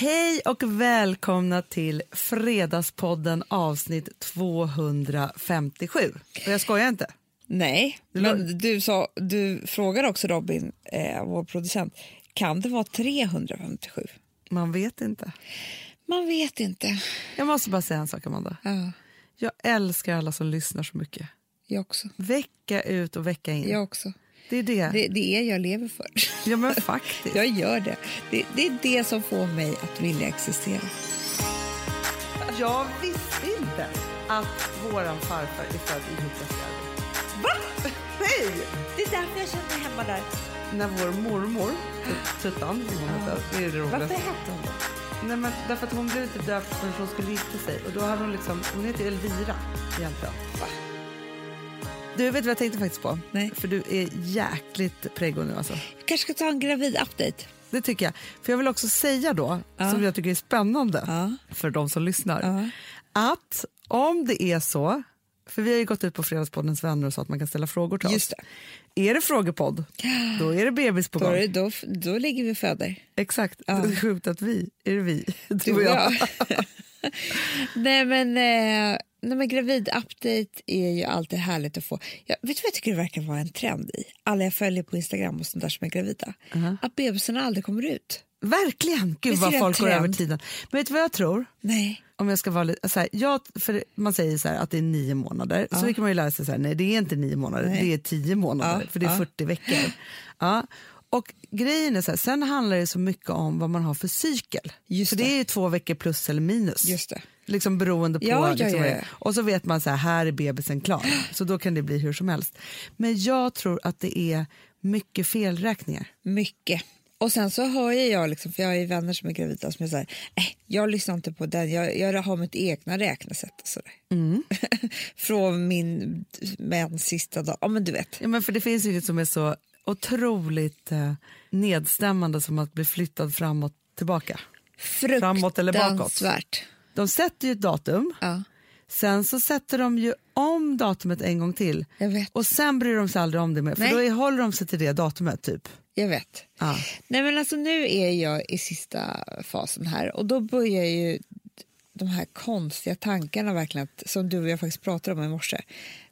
Hej och välkomna till Fredagspodden avsnitt 257. Och jag skojar inte. Nej, men du, sa, du frågade också Robin, eh, vår producent, kan det vara 357? Man vet inte. Man vet inte. Jag måste bara säga en sak, Amanda. Ja, Jag älskar alla som lyssnar så mycket. jag också. Vecka ut och vecka in. Jag också. Det är det. Det, det är jag lever för. Ja, men faktiskt. Jag gör det. det. Det är det som får mig att vilja existera. Jag visste inte att våran farfar är född i Jukkasjärvi. Va? Nej! Det är därför jag känner mig hemma där. När vår mormor, Tuttan, som hon hette, det är det Varför roligaste. hette hon det? Nej, men därför att hon blev inte döpt förrän hon skulle gifta sig. Och då hade hon liksom, hon heter Elvira egentligen. Va? Du, vet vad jag tänkte faktiskt på? Nej. För du är jäkligt preggo nu alltså. Jag kanske ska ta en gravid-update. Det tycker jag. För jag vill också säga då, Ja. som jag tycker är spännande Ja. för de som lyssnar, Ja. att om det är så, för vi har ju gått ut på Fredagspoddens vänner och så att man kan ställa frågor till Just oss. Är det frågepodd, då är det bebis på Då, gång. det- då, då ligger vi föder. Exakt. Ja. Det är sjukt att vi, är det vi? Du och jag. nej men, eh, nej men gravid-update är ju alltid härligt att få. Jag, vet du vad jag tycker det verkar vara en trend i? Alla jag följer på Instagram och sånt där som är gravida. Att bebisarna aldrig kommer ut. Verkligen! Gud Visst vad folk går över tiden. Men vet du vad jag tror? Nej. Om jag ska vara lite, så här, jag, för man säger så här att det är nio månader, så kan man ju lära sig så här, nej det är inte nio månader, Nej. det är tio månader, Ja, för det är ja. 40 veckor. Ja. Och grejen är så här, sen handlar det så mycket om vad man har för cykel. Just för det. det är ju två veckor plus eller minus. Just det. Liksom beroende på. Ja, liksom, ja, ja. Och så vet man så här, här är bebisen klar, så då kan det bli hur som helst. Men jag tror att det är mycket felräkningar. Mycket. Och sen så hör jag, liksom, för jag har ju vänner som är gravida som är så här, äh, jag lyssnar inte på den, jag, jag har mitt egna räknesätt och sådär. Mm. Från min mens sista dag, ja men du vet. Ja, men för det finns ju som är så otroligt eh, nedstämmande som att bli flyttad framåt tillbaka. Framåt eller bakåt? De sätter ju ett datum, Ja, sen så sätter de ju om datumet en gång till och sen bryr de sig aldrig om det mer, för Nej. då håller de sig till det datumet typ. Jag vet. Ja. Nej men alltså nu är jag i sista fasen här och då börjar ju de här konstiga tankarna verkligen att, som du och jag faktiskt pratade om i morse.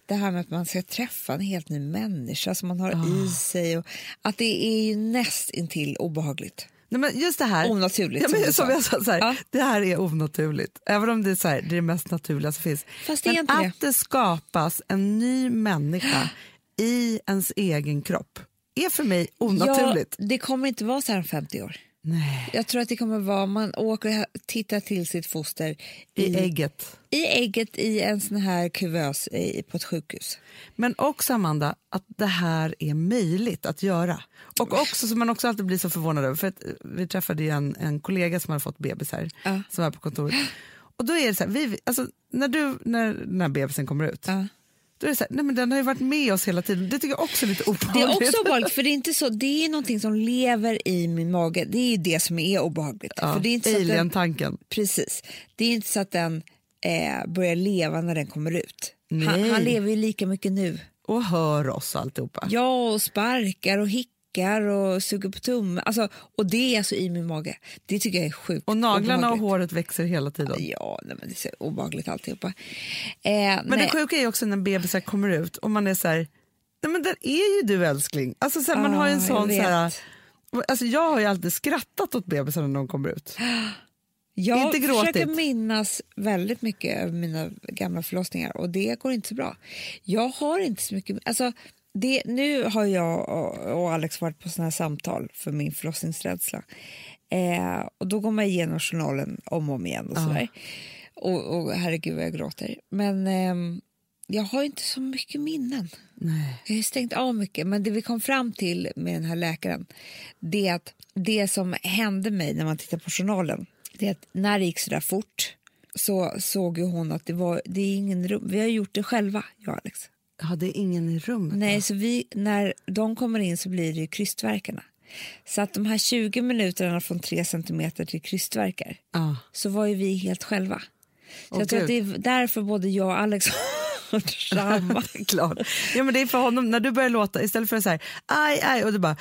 Det här med att man ska träffa en helt ny människa som man har i sig och att det är ju näst intill obehagligt. Nej, men just det här, Onaturligt, ja, men, som jag sa, så här, Ja. det här är onaturligt, även om det är, så här, det, är det mest naturliga som finns. Fast det men inte det. att det skapas en ny människa i ens egen kropp är för mig onaturligt. Ja, det kommer inte vara så här om 50 år. Nej. Jag tror att det kommer vara man åker och tittar till sitt foster I ägget. i ägget i en sån här kuvös i, på ett sjukhus. Men också Amanda, att det här är möjligt att göra. Och också som man också alltid blir så förvånad över, för att eh, vi träffade ju en, en kollega som hade fått bebis här, Ja. som var på kontoret. Och då är det så här, vi, alltså, när, du, när den här bebisen kommer ut, Ja. Då är det så här, nej men den har ju varit med oss hela tiden. Det tycker jag också är lite Det obehagligt. är också obehagligt, för det är, inte så, det är någonting som lever i min mage. Det är det som är obehagligt. Ja, för det är inte så den, Alien-tanken. precis. Det är inte så att den eh, börjar leva när den kommer ut. Han, han lever ju lika mycket nu. Och hör oss alltihopa. Ja, och sparkar och hickar och suger på tummen. Alltså, och det är alltså i min mage. Det tycker jag är sjukt Och naglarna och håret växer hela tiden. Ja, nej, men det är så obehagligt alltihopa. Eh, Men nej. det sjuka är ju också när bebisar kommer ut och man är så här, nej men där är ju du älskling. Alltså så här, man Ja, har ju en jag sån så här, alltså jag har ju alltid skrattat åt bebisar när de kommer ut. Jag Inte gråtit. försöker minnas väldigt mycket av mina gamla förlossningar och det går inte så bra. Jag har inte så mycket... Alltså, det, nu har jag och, och Alex varit på såna samtal för min förlossningsrädsla. Eh, och då går man igenom journalen om och om igen och sådär. Och, och herregud vad jag gråter. Men ehm, jag har inte så mycket minnen. Nej. Jag har stängt av mycket, men det vi kom fram till med den här läkaren det är att det som hände mig när man tittar på journalen det är att när det gick så där fort så såg ju hon att det var det är ingen rum. Vi har gjort det själva, jag och Alex. Är ingen i rummet. Nej, så vi, när de kommer in så blir det ju krystvärkarna. Så att de här 20 minuterna från 3 centimeter till krystvärkar Ja. så var ju vi helt själva. Så Åh, jag tror att det är därför både jag och Alex Samma. Klart. Ja, men det är för honom, när du börjar låta, istället för att säga aj, aj, och du bara,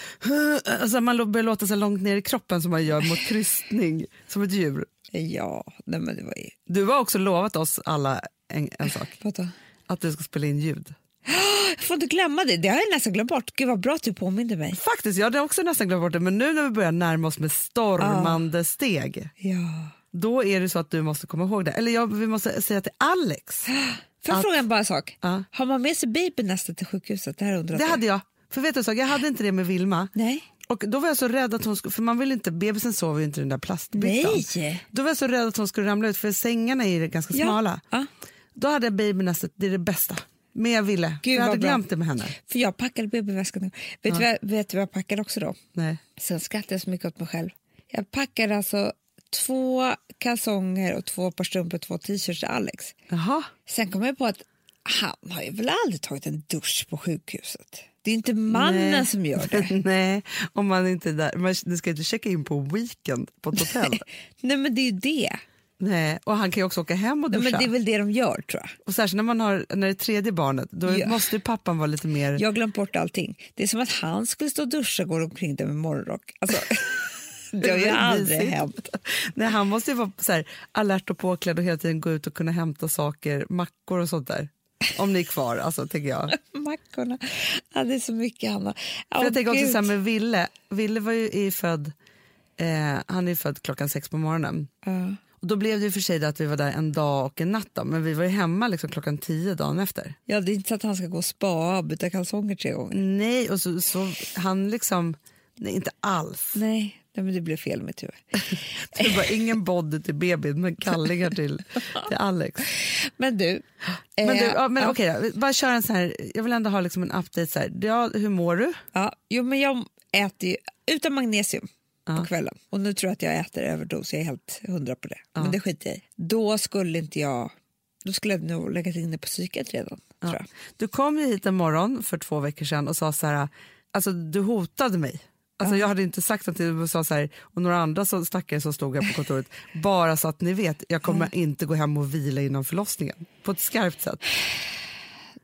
alltså man börjar låta så långt ner i kroppen som man gör mot krystning, som ett djur. Ja, nej men det var ju... Du har också lovat oss alla en, en sak, Vadå? att du ska spela in ljud. Jag får inte glömma det, det har jag nästan glömt bort. Gud vad bra att du påminde mig. Faktiskt, jag hade också nästan glömt bort det, men nu när vi börjar närma oss med stormande steg, Ja. då är det så att du måste komma ihåg det. Eller jag, vi måste säga till Alex. Får jag fråga en bara sak? Ja. Har man med sig babyn nästan till sjukhuset? Det här undrar Det hade jag. För vet du så, jag hade inte det med Vilma. Nej. Och då var jag så rädd att hon skulle, för man vill inte, bebisen sover ju inte i den där plastbyttan. Nej. Då var jag så rädd att hon skulle ramla ut för sängarna är ganska Ja. smala. Ja. Då hade jag babynästet, det är det bästa. Men jag ville, Gud, jag hade glömt det med henne. För jag packade babyväskan. Vet, du vad, vet du vad jag packade också då? Nej. Sen skrattade jag så mycket åt mig själv. Jag packade alltså två kalsonger och två par strumpor och två t-shirts till Alex. Jaha. Sen kom jag på att han har ju väl aldrig tagit en dusch på sjukhuset. Det är inte mannen Nej. som gör det. Nej, om man inte är där. Man, du ska inte checka in på weekend på ett hotell. Nej men det är ju det. Nej, och han kan ju också åka hem och duscha. men det är väl det de gör tror jag. Och särskilt när man har när det är tredje barnet, då Ja. måste ju pappan vara lite mer... Jag har glömt bort allting. Det är som att han skulle stå och duscha och gå omkring där med morgonrock. Alltså, det har ju aldrig hänt. Nej, han måste ju vara så här, alert och påklädd och hela tiden gå ut och kunna hämta saker, mackor och sånt där. Om ni är kvar, alltså, tänker jag. Mackorna. Ja, det är så mycket, Hanna. För jag tänker också så här med Ville. Ville var ju är född, eh, han är född klockan sex på morgonen. Ja. Och då blev det för sig att vi var där en dag och en natt då, men vi var ju hemma liksom klockan tio dagen efter. Ja, det är inte så att han ska gå och spa och byta kalsonger tre gånger. Nej, och så, så han liksom, nej inte alls. Nej, nej men det blev fel mitt huvud. Det var ingen body till bebisen men kallingar till, till Alex. Men du. Men, du, eh, ja, men okej då, bara kör en sån här, jag vill ändå ha liksom en update så här. Ja, hur mår du? Ja, jo, men jag äter ju utan magnesium på kvällen. Och nu tror jag att jag äter överdos, jag är helt hundra på det. Men det skiter jag i. Då skulle inte jag, då skulle jag nog lägga in det på psyket redan. Tror jag. Du kom ju hit en morgon för två veckor sedan och sa så här, alltså du hotade mig. Alltså jag hade inte sagt dig, du sa så här, och några andra så stackare som stod här på kontoret, bara så att ni vet, jag kommer inte gå hem och vila innan förlossningen. På ett skarpt sätt.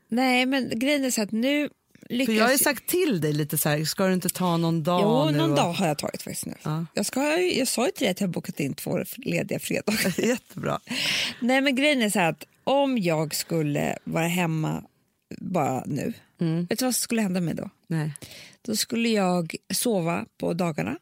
Nej, men grejen är så att nu lyckas För jag har ju sagt till dig lite så här, ska du inte ta någon dag Jo, nu? någon och- dag har jag tagit faktiskt nu. Ja. Jag, ska, jag sa ju till dig att jag har bokat in två lediga fredagar. Jättebra. Nej, men grejen är så att om jag skulle vara hemma bara nu, Mm. vet du vad som skulle hända mig då? Nej. Då skulle jag sova på dagarna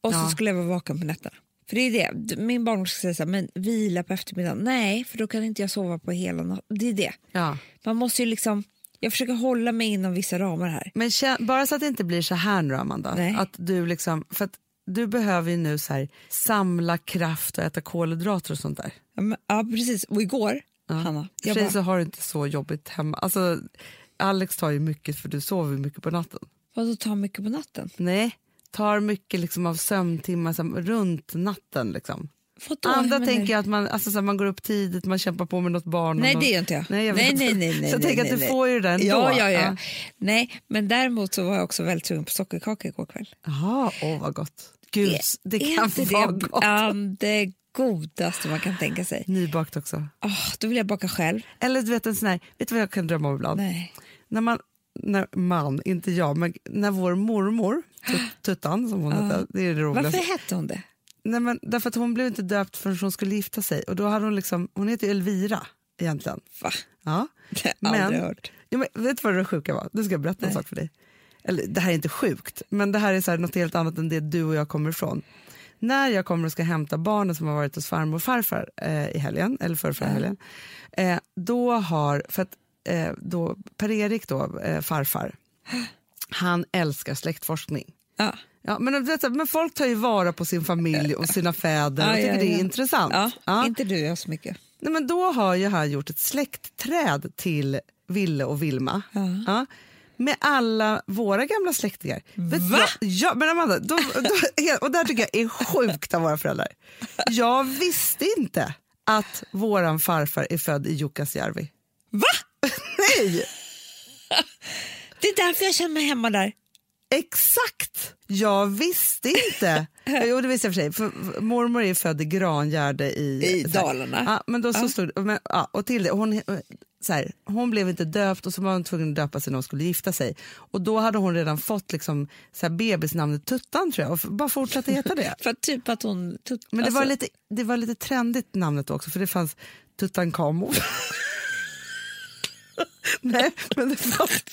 och så Ja. skulle jag vara vaken på nätterna. För det är det, min barnmorska säger så här, men vila på eftermiddagen. Nej, för då kan inte jag sova på hela natten. Det är det. Ja. Man måste ju liksom, jag försöker hålla mig inom vissa ramar här. Men bara så att det inte blir så här nu Amanda, Nej. att du liksom, för att du behöver ju nu så här, samla kraft och äta kolhydrater och sånt där. Ja, men, ja precis. Och igår, Hanna, För jag bara, så har du inte så jobbigt hemma. Alltså, Alex tar ju mycket för du sover mycket på natten. vadå ta mycket på natten? Nej, tar mycket liksom av sömntimmar som, runt natten. Liksom. Vadå? Andra tänker jag att man, alltså, så här, man går upp tidigt, man kämpar på med något barn. Nej, någon- det gör inte jag. Nej, jag nej, nej, nej, nej, så jag tänker att du får ju det ändå. Ja, ja, ja. Nej, men däremot så var jag också väldigt sugen på sockerkaka igår kväll. Jaha, åh vad gott. Gud, det Är kan inte vara det gott. bland det godaste man kan tänka sig? Nybakt också. Oh, då vill jag baka själv. Eller du vet en sån här, vet du vad jag kan drömma om ibland? Nej. När man, när man, inte jag, men när vår mormor, Tut- Tuttan som hon hette, det är det roligaste. Varför hette hon det? Nej, men därför att hon blev inte döpt förrän hon skulle gifta sig och då hade hon liksom, hon heter Elvira egentligen. Va? Ja. Det har jag aldrig hört. Ja, men vet du vad det sjuka var? Nu ska jag berätta en sak för dig. Eller, det här är inte sjukt, men det här är så här, något helt annat än det du och jag kommer ifrån. När jag kommer och ska hämta barnen som har varit hos farmor och farfar eh, i helgen, eller förra, förra helgen, eh, då har, för att eh, då, Per-Erik då, eh, farfar, han älskar släktforskning. Ja. Ja, men, men folk tar ju vara på sin familj och sina fäder Ja, och tycker ja, det är intressant. Inte du jag så mycket. Nej, men då har ju han gjort ett släktträd till Ville och Vilma. Ja. Med alla våra gamla släktingar. Va? Ja, men Amanda, då, då, och det här tycker jag är sjukt av våra föräldrar. Jag visste inte att våran farfar är född i Jukkasjärvi. Va? Nej! Det är därför jag känner mig hemma där. Exakt! Jag visste inte. Jo, det visste jag för sig. För mormor är född i Grangärde i, I Dalarna. Ja, men då så stod men, ja, och till det, hon, så här, hon blev inte döpt och så var hon tvungen att döpa sig när hon skulle gifta sig. Och då hade hon redan fått liksom, så här, bebisnamnet Tuttan tror jag och bara fortsatte heta det. För typ att hon... Tut, Men det, alltså, var lite, det var lite trendigt namnet också för det fanns Tutankhamon. Nej, men det fanns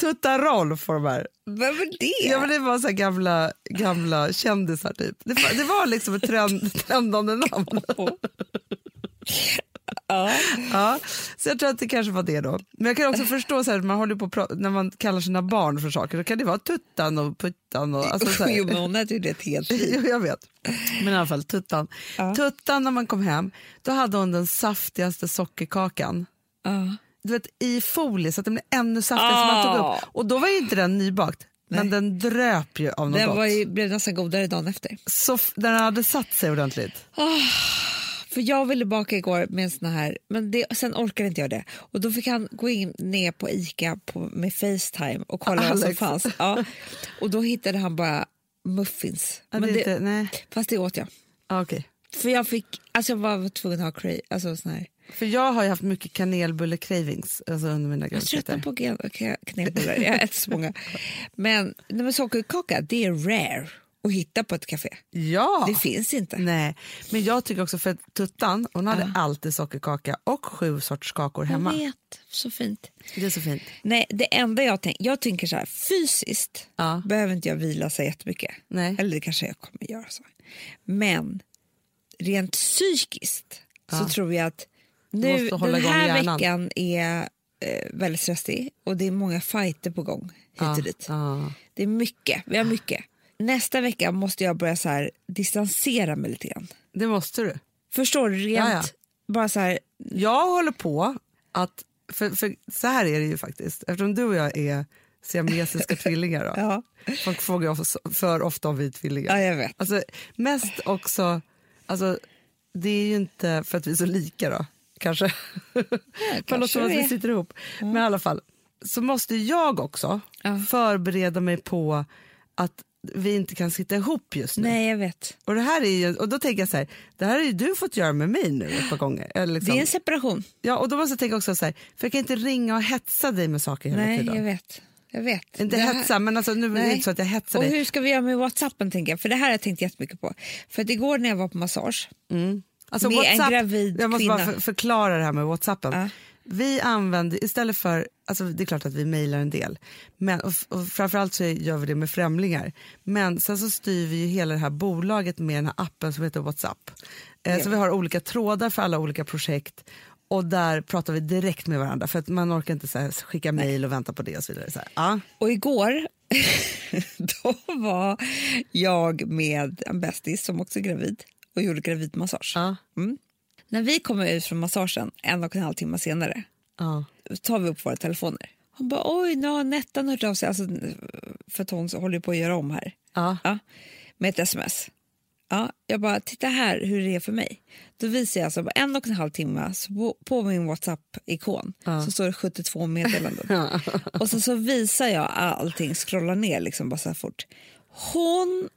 Tuttarolf får de här. Vad var det? Ja, men det var så gamla, gamla kändisar typ. Det var, det var liksom ett trend, trendande namn. ja. Ja, så jag tror att det kanske var det då. Men jag kan också förstå så här, man håller på när man kallar sina barn för saker, då kan det vara tuttan och puttan och alltså så här. Jo, men hon hade ju det helt. Jo, jag vet. Men i alla fall tuttan. Ja. Tuttan när man kom hem, då hade hon den saftigaste sockerkakan. Ja. Du vet, i folie så att den blev ännu saftigare. som man tog Ah. upp. Och då var ju inte den nybakt, men Nej. den dröp ju av något Den var ju, blev nästan godare dagen efter. Så den hade satt sig ordentligt. För jag ville baka igår med en sån här, men det, sen orkade inte jag det. Och då fick han gå in ner på Ica på, med Facetime och kolla vad som Alex. fanns. Ja. Och då hittade han bara muffins. Ja, men det, det, inte, nej. Fast det åt jag. Ja, okej. För jag fick, alltså jag var tvungen att ha cray, alltså sån här. För jag har ju haft mycket kanelbulle-cravings alltså under mina Jag tröttnar graviditeter. på gen- ka- knäppbullar, jag äter så många. Men, nej, men sockerkaka, det är rare att hitta på ett café. Ja! Det finns inte. Nej, men jag tycker också för Tuttan, hon hade alltid sockerkaka och sju sorters kakor hemma. Jag vet, så fint. Det är så fint. Nej, det enda jag tänker, jag tänker så här, fysiskt Ja. behöver inte jag vila så jättemycket. Nej. Eller det kanske jag kommer göra så. Men rent psykiskt så tror jag att nu, måste hålla den igång här veckan är eh, väldigt stressig och det är många fighter på gång hit och dit. Ja. Det är mycket, vi har mycket. Nästa vecka måste jag börja så här distansera mig lite grann. Det måste du. Förstår du? Rent Ja, ja. bara så här, Jag håller på att, för, för så här är det ju faktiskt, eftersom du och jag är siamesiska tvillingar då. ja, Folk frågar oss för ofta om vi är tvillingar. ja jag vet. Alltså, mest också, alltså, det är ju inte för att vi är så lika då, kanske. Man kanske som det vi sitter ihop. Men i alla fall, så måste jag också Ja. förbereda mig på att vi inte kan sitta ihop just nu. Nej, jag vet. Och, det här är ju, och då tänker jag så här, det här har ju du fått göra med mig nu ett par gånger. Liksom. Det är en separation. ja, och då måste jag tänka också så här, för jag kan inte ringa och hetsa dig med saker hela Nej, tiden. jag vet. Jag vet. Inte Det här- hetsa, men alltså, nu är det Nej. inte så att jag hetsar Och dig. hur ska vi göra med Whatsappen tänker jag? För det här har jag tänkt jättemycket på. För att igår när jag var på massage, Alltså, med en gravid jag måste bara kvinna. för, förklara det här med Whatsappen. Ja. Vi använder istället för, alltså det är klart att vi mejlar en del, men, och, och framförallt så gör vi det med främlingar. Men sen så styr vi ju hela det här bolaget med den här appen som heter Whatsapp. Eh, Så vi har olika trådar för alla olika projekt och där pratar vi direkt med varandra för att man orkar inte så här, skicka mejl och vänta på det och så vidare. Så här. Ja. och igår då var jag med en bästis som också är gravid och gjorde gravidmassage. Ja. När vi kommer ut från massagen en och en halv timme senare Ja. tar vi upp våra telefoner. Hon bara oj, nu har Nettan hört av sig. Alltså, för att hon håller på att göra om här. Ja. Ja, med ett sms. Ja, jag bara, titta här hur det är för mig. Då visar jag alltså på en och en halv timme så på, på min Whatsapp-ikon så står det 72 meddelanden. Och så, så visar jag allting, scrollar ner liksom bara så här fort. Hon,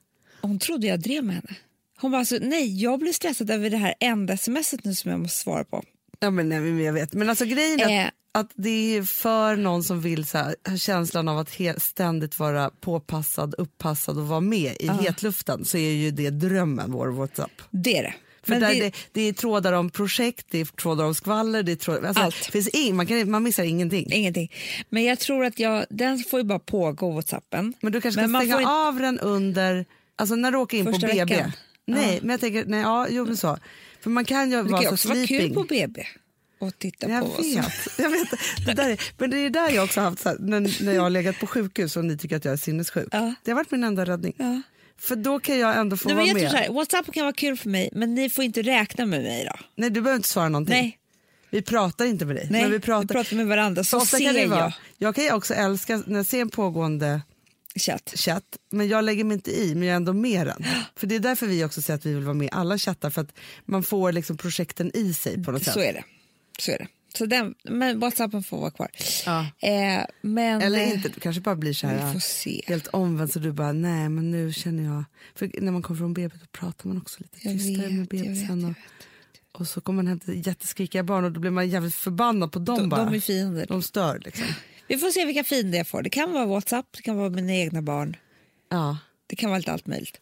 hon trodde jag drev med henne. Hon bara, alltså, nej, jag blir stressad över det här enda smset nu som jag måste svara på. Ja, men, nej, men jag vet. Men alltså grejen är Eh. att, att det är för någon som vill så här, känslan av att he, ständigt vara påpassad, uppassad och vara med i hetluften så är ju det drömmen, vår Whatsapp. Det är det. För Men där det, det, det är trådar om projekt, det är trådar om skvaller, det är trådar, alltså, Allt. Finns ing, man, kan, man missar ingenting. Ingenting. Men jag tror att jag, den får ju bara pågå, Whatsappen. Men du kanske Men ska stänga inte- av den under, alltså när du åker in Första på BB. veckan. Nej, men jag tänker, nej, ja, jo men så. För man kan ju Det kan vara så också vara kul på BB och titta Jag på vet. Jag vet det där är, men det är där jag också har haft, så här, när, när jag har legat på sjukhus och ni tycker att jag är sinnessjuk. Ja. Det har varit min enda räddning. Ja. För då kan jag ändå få Nej, vara jag med. tror så här, Whatsapp kan vara kul för mig, men ni får inte räkna med mig då. Nej, du behöver inte svara någonting. Nej, Vi pratar inte med dig. nej men vi pratar, med varandra så ofta ser kan jag vara, jag kan ju också älska när jag ser en pågående chatt. chatt, men jag lägger mig inte i, men jag är ändå med den. För det är därför vi också säger att vi vill vara med i alla chattar, för att man får liksom projekten i sig på något Så sätt. är det. Så är det. Så den, men Whatsappen får vara kvar. Ja. Eh, men, Eller inte, du kanske bara blir så här helt omvänt så du bara nej men nu känner jag, för när man kommer från BB då pratar man också lite tystare med bebisen. Och, Och så kommer man hem till jätteskrikiga barn och då blir man jävligt förbannad på dem De, bara. de är fiender. De stör liksom. Vi får se vilka fiender jag får. Det kan vara Whatsapp, det kan vara mina egna barn. Ja. Det kan vara lite allt möjligt.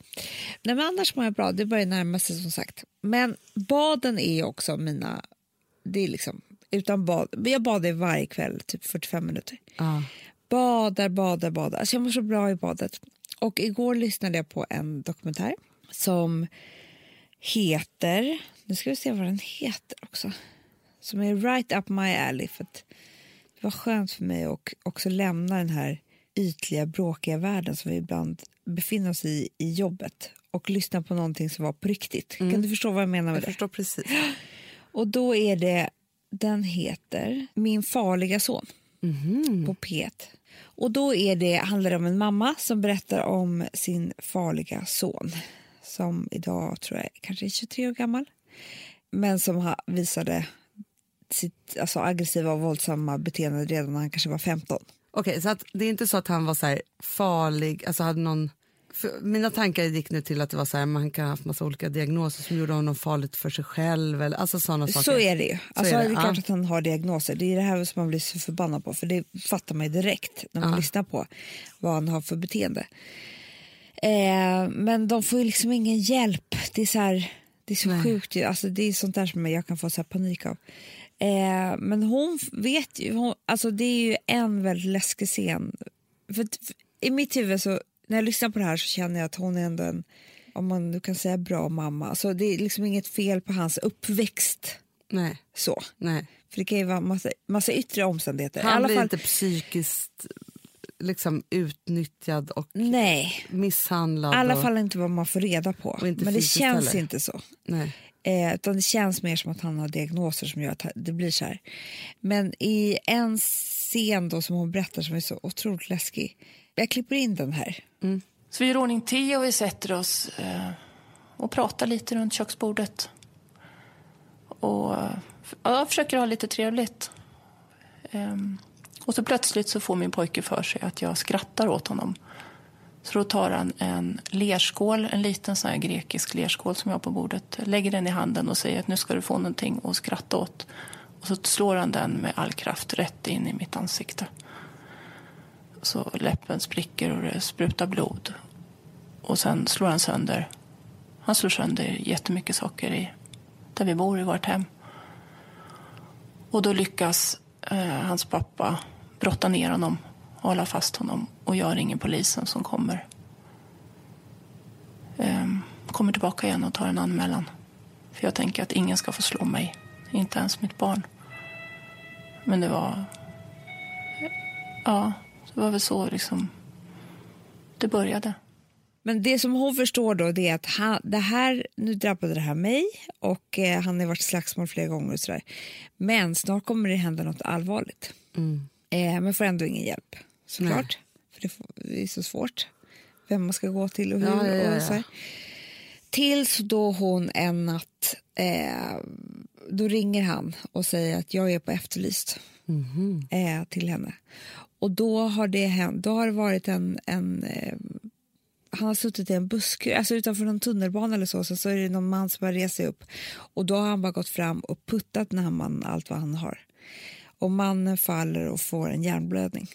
Nej, men annars mår jag bra. Det börjar närma sig som sagt. Men baden är också mina... Det är liksom utan bad. Jag badar varje kväll, typ 45 minuter. ja. Badar, badar, badar. Alltså jag mår så bra i badet. Och igår lyssnade jag på en dokumentär som heter... Nu ska vi se vad den heter också. Som är right up my alley. För att det var skönt för mig att också lämna den här ytliga, bråkiga världen som vi ibland befinner oss i i jobbet och lyssna på någonting som var på riktigt. Kan du förstå vad jag menar med Jag det? förstår precis. Och då är det, den heter Min farliga son på P1. Och då är det, handlar det om en mamma som berättar om sin farliga son som idag tror jag kanske är 23 år gammal men som visade sitt alltså, aggressiva och våldsamma beteende redan när han kanske var 15. Okej, så att det är inte så att han var så här farlig, alltså hade någon... Mina tankar gick nu till att det var så här, man kan ha haft massa olika diagnoser som gjorde honom farligt för sig själv. Eller, alltså sådana saker. Så är det ju. Alltså, är det. det, är klart att han har diagnoser. Det är det här som man blir så förbannad på. För det fattar man ju direkt när man Ja. lyssnar på vad han har för beteende. Eh, men de får ju liksom ingen hjälp. Det är så, här, det är så Nej. sjukt. Ju. Alltså, det är sånt där som jag kan få så panik av. Eh, men hon vet ju. Hon, alltså, det är ju en väldigt läskig scen. För, för, I mitt huvud, så, när jag lyssnar på det här så känner jag att hon är ändå en om man nu kan säga bra mamma. Alltså, det är liksom inget fel på hans uppväxt. Nej, Så. nej. För det kan ju vara massa, massa yttre omständigheter. Han alla blir fall, inte psykiskt liksom, utnyttjad och nej, misshandlad. i alla och, fall inte vad man får reda på. Men det känns heller. inte så. Nej. Eh, utan det känns mer som att han har diagnoser som gör att det blir så här. Men i en scen då som hon berättar som är så otroligt läskig. Jag klipper in den här. Mm. Så vi gör ordning te och vi sätter oss eh, och pratar lite runt köksbordet. Och eh, ja, jag försöker ha lite trevligt. Eh, och så plötsligt så får min pojke för sig att jag skrattar åt honom. Så då tar han en lerskål, en liten sån här grekisk lerskål som jag har på bordet, lägger den i handen och säger att nu ska du få någonting att skratta åt. Och så slår han den med all kraft rätt in i mitt ansikte. Så läppen spricker och det sprutar blod. Och sen slår han sönder. Han slår sönder jättemycket saker i, där vi bor i vårt hem. Och då lyckas eh, hans pappa brotta ner honom och hålla fast honom och jag ringer polisen som kommer. Ehm, kommer tillbaka igen och tar en anmälan. För jag tänker att ingen ska få slå mig, inte ens mitt barn. Men det var... Ja, det var väl så liksom det började. Men det som hon förstår då det är att han, det här, nu drabbade det här mig och eh, han har varit i slagsmål flera gånger och sådär. Men snart kommer det hända något allvarligt. Mm. Eh, men får ändå ingen hjälp såklart. För det, är så svårt. Vem man ska gå till och hur. Ja, ja, och så här. Tills då hon en natt, eh, då ringer han och säger att jag är på Efterlyst Mhm. eh, till henne. Och då har det hänt, då har det varit en, en eh, han har suttit i en buske, alltså utanför någon tunnelbana eller så, så, så är det någon man som har rest sig upp och då har han bara gått fram och puttat den här mannen allt vad han har. Och mannen faller och får en hjärnblödning.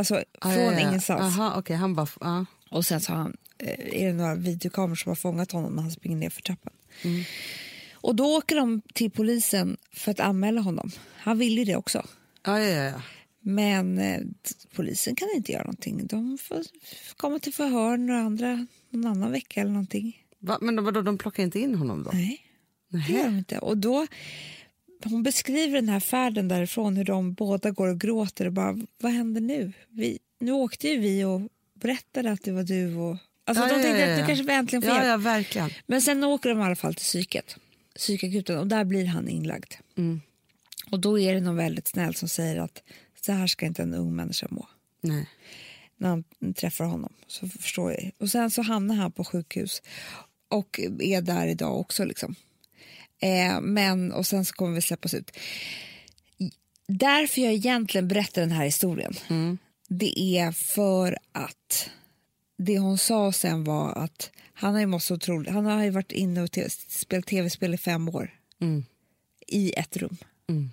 Alltså Ah, från ja, ja. ingenstans. Aha, okej, han bara... Ja. Och sen så han, eh, är det några videokameror som har fångat honom när han springer ner för trappan. Och då åker de till polisen för att anmäla honom. Han vill ju det också. Ja, ja, ja. Men eh, polisen kan inte göra någonting. De får komma till förhör några andra, någon annan vecka eller någonting. Va? Men vadå, de plockar inte in honom då? Nej, det gör de inte. Och då, hon beskriver den här färden därifrån, hur de båda går och gråter och bara, vad händer nu? Vi, nu åkte ju vi och berättade att det var du och... Alltså Ja, de tänkte ja, ja. att du kanske var äntligen får ja, verkligen. Men sen åker de i alla fall till psyket, psykakuten och där blir han inlagd. Mm. Och då är det någon väldigt snäll som säger att så här ska inte en ung människa må. Nej. När han träffar honom så förstår jag. Och sen så hamnar han på sjukhus och är där idag också liksom. Eh, men och sen så kommer vi släppas ut. Därför jag egentligen berättar den här historien. Det är för att det hon sa sen var att han har ju mått så otroligt, han har ju varit inne och spelat tv-spel i fem år. Mm. i ett rum.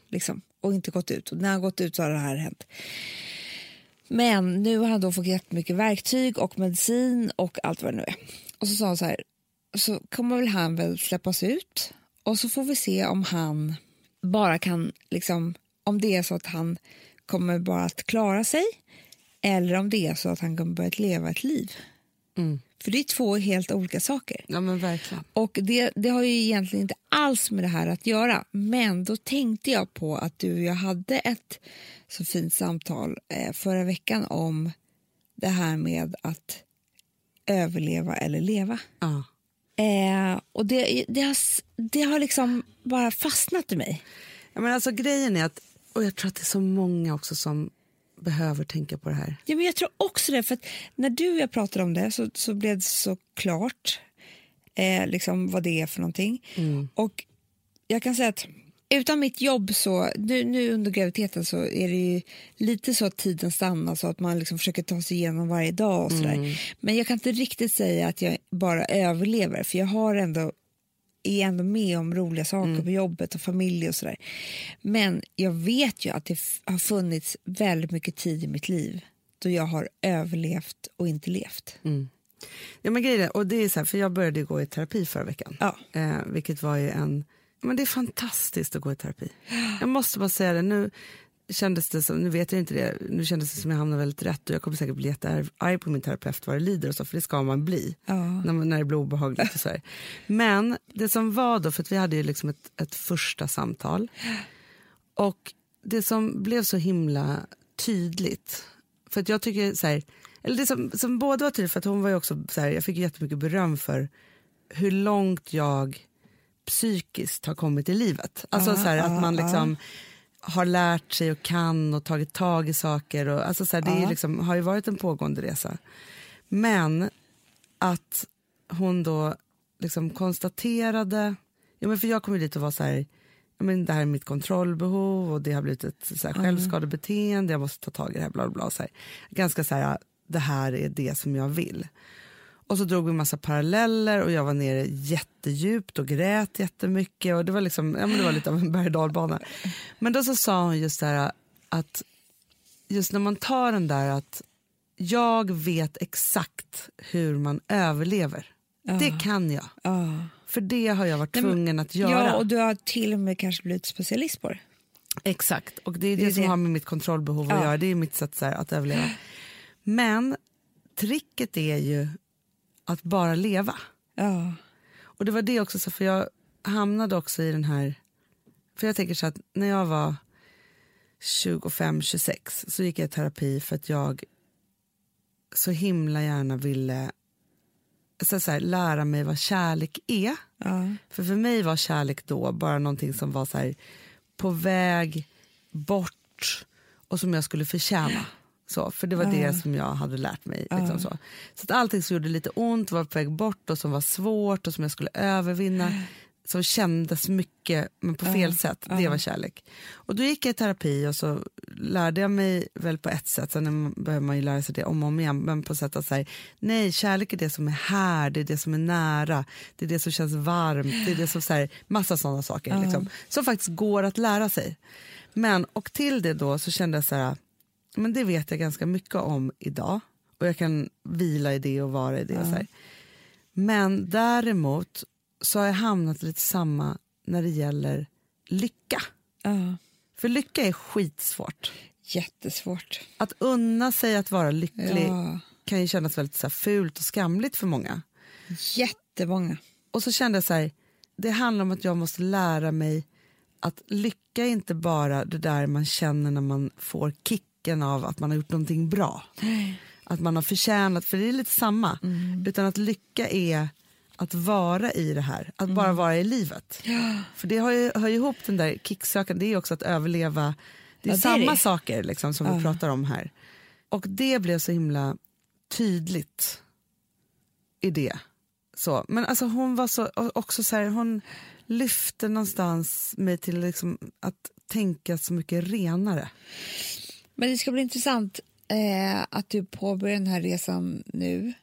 Liksom, och inte gått ut. Och när han gått ut så har det här hänt. Men nu har han då fått jättemycket verktyg och medicin och allt vad det nu är. Och så sa han så här, så kommer väl han väl släppas ut och så får vi se om han bara kan, liksom, om det är så att han kommer bara att klara sig eller om det är så att han kommer börja leva ett liv. För det är två helt olika saker. Ja men verkligen. Och det, det har ju egentligen inte alls med det här att göra. Men då tänkte jag på att du och jag hade ett så fint samtal eh, förra veckan om det här med att överleva eller leva. Ja. Eh, och det, det, har, det har liksom bara fastnat i mig. Ja, men alltså grejen är att, och jag tror att det är så många också som behöver tänka på det här. Ja, men jag tror också det, för när du och jag pratade om det så, så blev det så klart eh, liksom vad det är för någonting. Och jag kan säga att utan mitt jobb så, nu, nu under graviditeten så är det ju lite så att tiden stannar så att man liksom försöker ta sig igenom varje dag och sådär. Men jag kan inte riktigt säga att jag bara överlever för jag har ändå är ändå med om roliga saker på jobbet och familj och sådär. Men jag vet ju att det har funnits väldigt mycket tid i mitt liv då jag har överlevt och inte levt. Ja, men grejen är, och det är så här, för jag började gå i terapi förra veckan. Ja. Eh, vilket var ju en... Men det är fantastiskt att gå i terapi. Jag måste bara säga det. Nu kändes det som, nu vet jag inte det, nu kändes det som jag hamnade väldigt rätt och jag kommer säkert bli jättearg på min terapeut vad det lider och så, för det ska man bli Ja. när, när det blir obehagligt och så här. Men det som var då, för att vi hade ju liksom ett, ett första samtal och det som blev så himla tydligt, för att jag tycker så här, eller det som, som både var tydligt för att hon var ju också så här, jag fick jättemycket beröm för hur långt jag psykiskt har kommit i livet. Alltså så här, att man liksom har lärt sig och kan och tagit tag i saker. Och, alltså så här, det är liksom, har ju varit en pågående resa. Men att hon då liksom konstaterade, ja men för jag kom ju dit och var så här, ja men det här är mitt kontrollbehov och det har blivit ett så här, självskadebeteende, jag måste ta tag i det här. Bla bla, bla så här. Ganska så här, det här är det som jag vill. Och så drog vi massa paralleller och jag var nere jättedjupt och grät jättemycket och det var liksom, ja men det var lite av en berg och. Men då så sa hon just det här att just när man tar den där att jag vet exakt hur man överlever. Det kan jag. Ja. För det har jag varit Nej, tvungen att göra. ja, och du har till och med kanske blivit specialist på det. Exakt, och det är det, är som det. har med mitt kontrollbehov att Ja. göra. Det är mitt sätt så här, att överleva. Men tricket är ju att bara leva. Ja. Och det var det också, så för jag hamnade också i den här... För jag tänker så att när jag var 25-26 så gick jag i terapi för att jag så himla gärna ville så så här, lära mig vad kärlek är. Ja. För för mig var kärlek då bara någonting som var så här, på väg bort och som jag skulle förtjäna. Så, för det var det som jag hade lärt mig. Liksom så. så att allting som gjorde lite ont var på väg bort och som var svårt och som jag skulle övervinna. Som kändes mycket men på fel sätt, det var kärlek. Och då gick jag i terapi och så lärde jag mig väl på ett sätt, sen behöver man ju lära sig det om och om igen, men på sätt att säga nej kärlek är det som är här, det är det som är nära, det är det som känns varmt, det är det som så här, massa sådana saker liksom, som faktiskt går att lära sig. Men och till det då så kände jag så här, men det vet jag ganska mycket om idag och jag kan vila i det och vara i det. Och så här. Men däremot så har jag hamnat lite samma när det gäller lycka. ja. För lycka är skitsvårt. Jättesvårt. Att unna sig att vara lycklig Ja. kan ju kännas väldigt så fult och skamligt för många. Jättemånga. Och så kände jag så här, det handlar om att jag måste lära mig att lycka är inte bara det där man känner när man får kicken av att man har gjort någonting bra. Att man har förtjänat, för det är lite samma. Utan att lycka är att vara i det här, att bara vara i livet. För det hör ju, hör ihop den där kicksökan, det är också att överleva. Det är Ja, det är samma det. saker liksom, som vi pratar om här. Och det blev så himla tydligt i det. Så. Men alltså hon var så, också så här, hon lyfte någonstans mig till liksom att tänka så mycket renare. Men det ska bli intressant eh, att du påbörjar den här resan nu.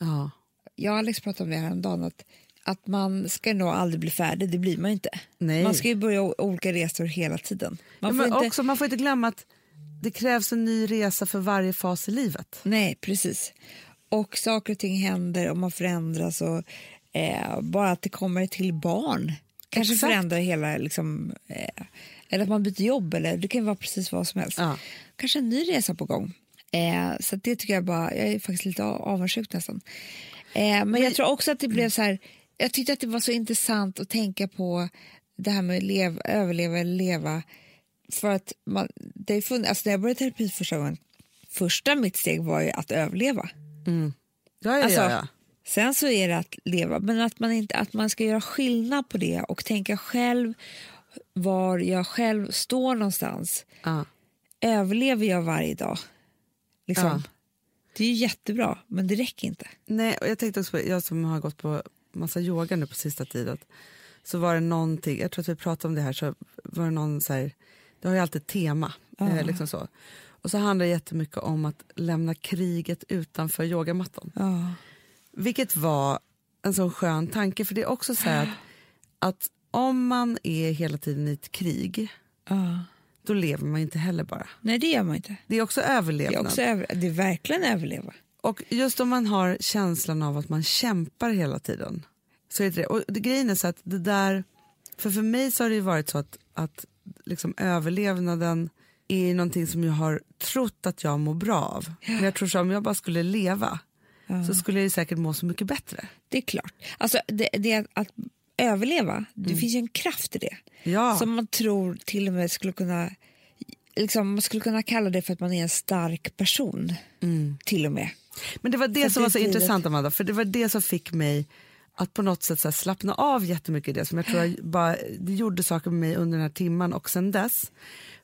Ja. Jag och Alex pratade om det här om dagen att att man ska nog aldrig bli färdig, det blir man inte. Nej. Man ska ju börja olika resor hela tiden. Man Ja, får inte... också, man får inte glömma att det krävs en ny resa för varje fas i livet. Nej, precis. Och saker och ting händer och man förändras och eh, bara att det kommer till barn kanske Exakt. förändrar hela, liksom, eh, eller att man byter jobb eller det kan vara precis vad som helst. Ja. Kanske en ny resa på gång. Eh, så det tycker jag bara, jag är faktiskt lite av- avundsjuk nästan. Eh, men jag tror också att det blev så här, jag tyckte att det var så intressant att tänka på det här med lev, överleva eller leva. För att man, det är fun- alltså när jag började terapi första gången, första mitt steg var ju att överleva. Ja, ja, Alltså, ja. Sen så är det att leva, men att man, inte, att man ska göra skillnad på det och tänka själv var jag själv står någonstans. ja. Överlever jag varje dag? Liksom. Ja. Det är ju jättebra, men det räcker inte. Nej, och jag tänkte också på, jag som har gått på massa yoga nu på sista tiden, så var det någonting, jag tror att vi pratade om det här, så var det någon så här, det har ju alltid ett tema. Eh, liksom så. Och så handlar det jättemycket om att lämna kriget utanför yogamattan. Vilket var en sån skön tanke, för det är också så här att, att om man är hela tiden i ett krig, Ja. då lever man inte heller bara. Nej, det gör man inte. Det är också Det är, överlevnad. också över, det är verkligen överleva. Och just om man har känslan av att man kämpar hela tiden. Så är det. Och det, grejen är så att det där, för för mig så har det ju varit så att, att liksom överlevnaden är någonting som jag har trott att jag mår bra av. Men jag tror så om jag bara skulle leva så skulle jag ju säkert må så mycket bättre. Det är klart. Alltså, det, det att överleva, det finns ju en kraft i det. Ja, Som man tror till och med skulle kunna... Liksom, man skulle kunna kalla det för att man är en stark person. Till och med. men det var det Så som var så det intressant Amanda, för det var det som fick mig att på något sätt så slappna av jättemycket i det som jag tror jag bara, det gjorde saker med mig under den här timman och sen dess.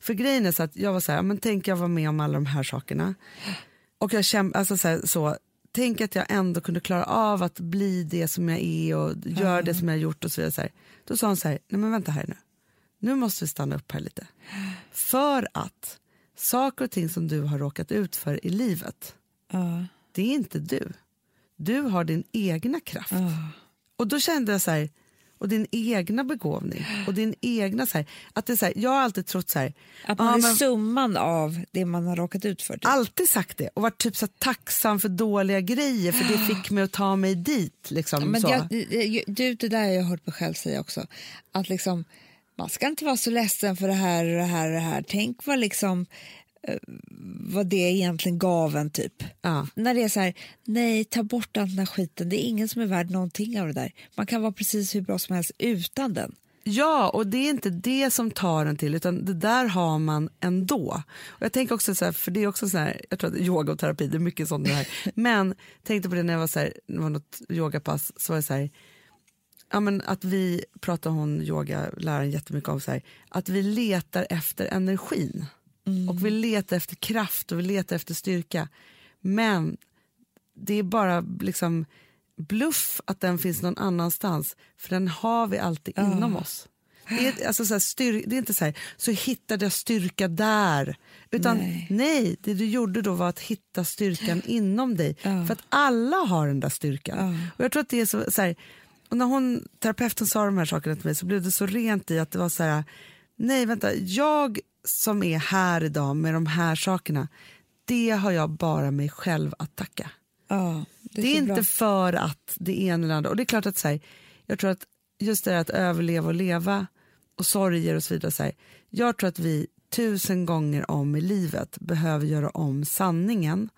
För grejen är så att jag var så här, men tänk jag var med om alla de här sakerna och jag kämp, alltså så, här, så tänk att jag ändå kunde klara av att bli det som jag är och göra det som jag har gjort och så vidare. Så här. Då sa hon så här, nej men vänta här nu, nu måste vi stanna upp här lite. För att saker och ting som du har råkat ut för i livet, Ja. det är inte du. Du har din egna kraft. Och då kände jag så här, och din egna begåvning och din egna så här, att det är så här, jag har alltid trott så här, Att man ja, är men- summan av det man har råkat ut för. typ. alltid sagt det och varit typ så tacksam för dåliga grejer för det fick mig att ta mig dit. Liksom, Men så. det, det, du, det där har jag hört mig själv säga också. Att liksom, man ska inte vara så ledsen för det här och det här och det här. Tänk vad, liksom, vad det egentligen gav en typ. Ja. När det är så här, nej ta bort all den här skiten. Det är ingen som är värd någonting av det där. Man kan vara precis hur bra som helst utan den. Ja, och det är inte det som tar en till utan det där har man ändå. Och jag tänker också så här, för det är också så här, jag tror att yoga och terapi det är mycket sånt det här. Men tänkte på det när jag var så här, det var något yogapass så var det så här, ja men att vi pratar hon yogaläraren jättemycket om så här, att vi letar efter energin. Och vi letar efter kraft och vi letar efter styrka. Men det är bara liksom bluff att den finns någon annanstans för den har vi alltid inom oss. Det är, alltså så här, styr, det är inte så här, så hittade jag styrka där. Utan Nej. nej. det du gjorde då var att hitta styrkan inom dig. Ja. För att alla har den där styrkan. Och jag tror att det är så, så här, och när hon, terapeuten sa de här sakerna till mig så blev det så rent i att det var så här, nej vänta, jag som är här idag med de här sakerna, det har jag bara mig själv att tacka. Ja, Det är, så inte bra. för att det ena eller andra. Och det är klart att så här, jag tror att just det här att överleva och leva och sorger och så vidare. Så här, jag tror att vi tusen gånger om i livet behöver göra om sanningen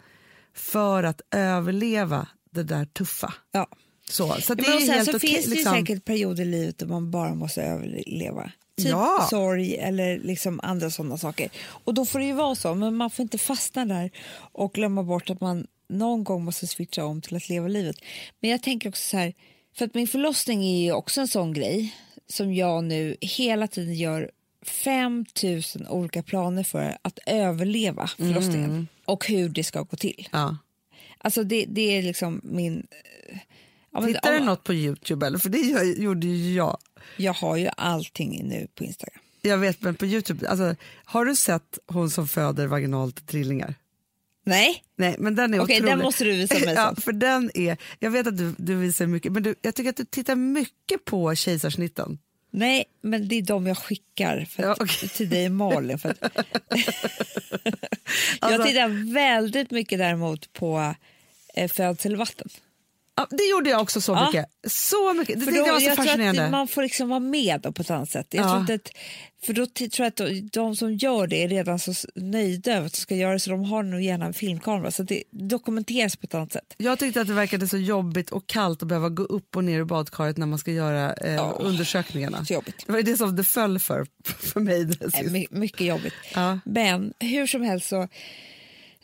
för att överleva det där tuffa. Ja. Så, så det Ja, är helt så okej, finns det liksom. säkert perioder i livet då man bara måste överleva. Typ Ja. sorg eller liksom andra sådana saker. Och då får det ju vara så, men man får inte fastna där och glömma bort att man någon gång måste switcha om till att leva livet. Men jag tänker också så här, för att min förlossning är ju också en sån grej som jag nu hela tiden gör 5000 olika planer för att överleva förlossningen Mm. och hur det ska gå till. Ja. Alltså det, det är liksom min... Ja, men Tittar du om- något på Youtube? Eller? För det gjorde ju jag. Jag har ju allting nu på Instagram. Jag vet, men på Youtube, alltså, har du sett hon som föder vaginalt trillingar? Nej, Nej, men den är Okej, otrolig. den måste du visa mig ja, för den är, Jag vet att du, du visar mycket, men du, jag tycker att du tittar mycket på kejsarsnitten. nej, men det är de jag skickar för Ja, okej. till dig Malin. För att, Alltså- jag tittar väldigt mycket däremot på eh, födselvatten. Ja, det gjorde jag också så Ja. mycket. Så mycket. Det För då, jag var så jag tror fascinerande. att man får liksom vara med då på ett annat sätt. Jag Ja. tror att, för då tror jag att de, som gör det är redan så nöjda över att de ska göra det så de har nog gärna en filmkamera så det dokumenteras på ett annat sätt. Jag tyckte att det verkade så jobbigt och kallt att behöva gå upp och ner ur badkaret när man ska göra eh, Ja. undersökningarna. Så jobbigt. Det var det som det föll för, för mig. det my, mycket jobbigt. Ja. Men hur som helst så,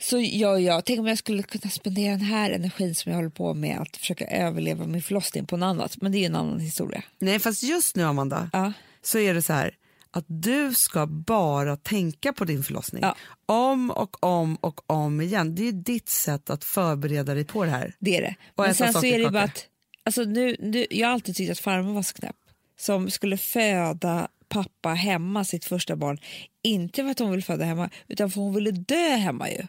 så gör jag, tänk om jag skulle kunna spendera den här energin som jag håller på med att försöka överleva min förlossning på något annat. Men det är ju en annan historia. Nej, fast just nu, Amanda, Ja. så är det så här att du ska bara tänka på din förlossning. Ja. Om och om och om igen. Det är ditt sätt att förbereda dig på det här. Det är det. Och Men sen så är det bara att, alltså nu, nu, jag har alltid tyckt att farmor var så knäpp. Som skulle föda pappa hemma, sitt första barn. Inte för att hon ville föda hemma, utan för hon ville dö hemma ju.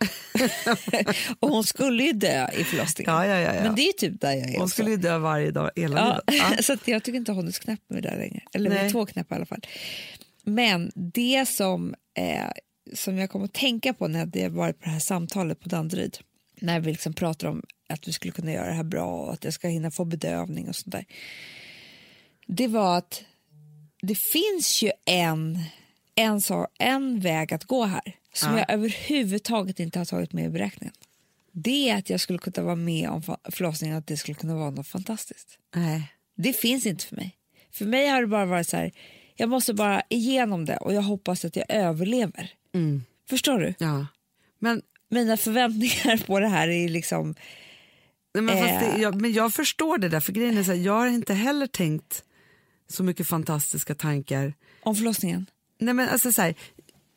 och hon skulle ju dö i förlossningen. Ja, ja, ja. Men det är typ där jag är Hon också. skulle ju dö varje dag hela livet. Så att jag tycker inte hon är så knäpp med det där längre. Eller Nej. med två knäppar i alla fall. Men det som, eh, som jag kom att tänka på när det varit på det här samtalet på Danderyd, när vi liksom pratar om att vi skulle kunna göra det här bra och att jag ska hinna få bedövning och sånt där. Det var att det finns ju en, en, så, en väg att gå här som Ja. jag överhuvudtaget inte har tagit med i beräkningen. Det är att jag skulle kunna vara med om förlossningen att det skulle kunna vara något fantastiskt. Nej. Det finns inte för mig. För mig har det bara varit så här, jag måste bara igenom det och jag hoppas att jag överlever. Mm. Förstår du? Ja. Men, Mina förväntningar på det här är liksom, nej, men, Eh. det, jag, men jag förstår det där, för grejen är så här, jag har inte heller tänkt så mycket fantastiska tankar. om förlossningen. Nej, men alltså, så här,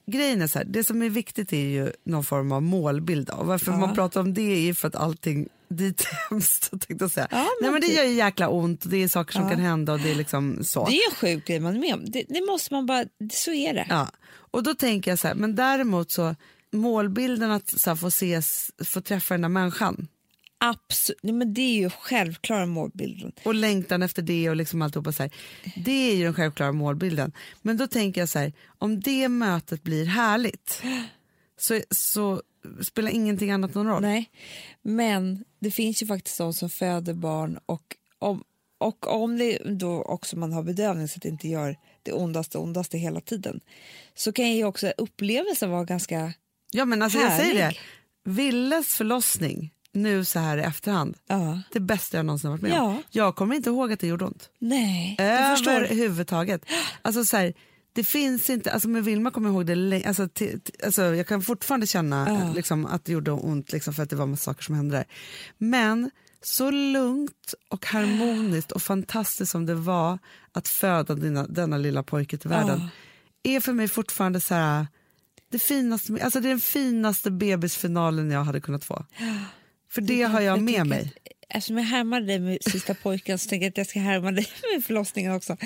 grejen är så här, det som är viktigt är ju någon form av målbild. Och varför Ja. man pratar om det är ju för att allting dit hemskt. tänkte jag säga. Ja, men Nej, men det typ. gör ju jäkla ont och det är saker som Ja. kan hända och det är liksom så. Det är en sjuk grej man är med om. Det, det måste man bara, så är det. Ja. Och då tänker jag så här, men däremot så målbilden att så här, få ses, få träffa den där människan Absolut. Men det är ju självklara målbilden. och längtan efter det och liksom alltihopa så här. Det är ju den självklara målbilden. Men då tänker jag så här, om det mötet blir härligt så, så spelar ingenting annat någon roll. Nej, men det finns ju faktiskt de som föder barn och om, och om det då också man har bedövning så att det inte gör det ondaste ondaste hela tiden så kan ju också upplevelsen vara ganska... Ja men alltså jag säger det, Härlig. Villes förlossning nu så här i efterhand, Ja. det bästa jag någonsin varit med om. Ja. Jag kommer inte ihåg att det gjorde ont. Nej. Överhuvudtaget. Alltså så här, det finns inte, alltså med Vilma kommer jag ihåg det länge, alltså, alltså jag kan fortfarande känna Ja. liksom, att det gjorde ont liksom, för att det var massa saker som hände där. Men så lugnt och harmoniskt och fantastiskt som det var att föda dina, denna lilla pojke till världen är för mig fortfarande så här, det, finaste, alltså det är den finaste bebisfinalen jag hade kunnat få. För det har jag med mig. Eftersom jag härmade dig med sista pojken så tänker jag att jag ska härma dig med förlossningen också.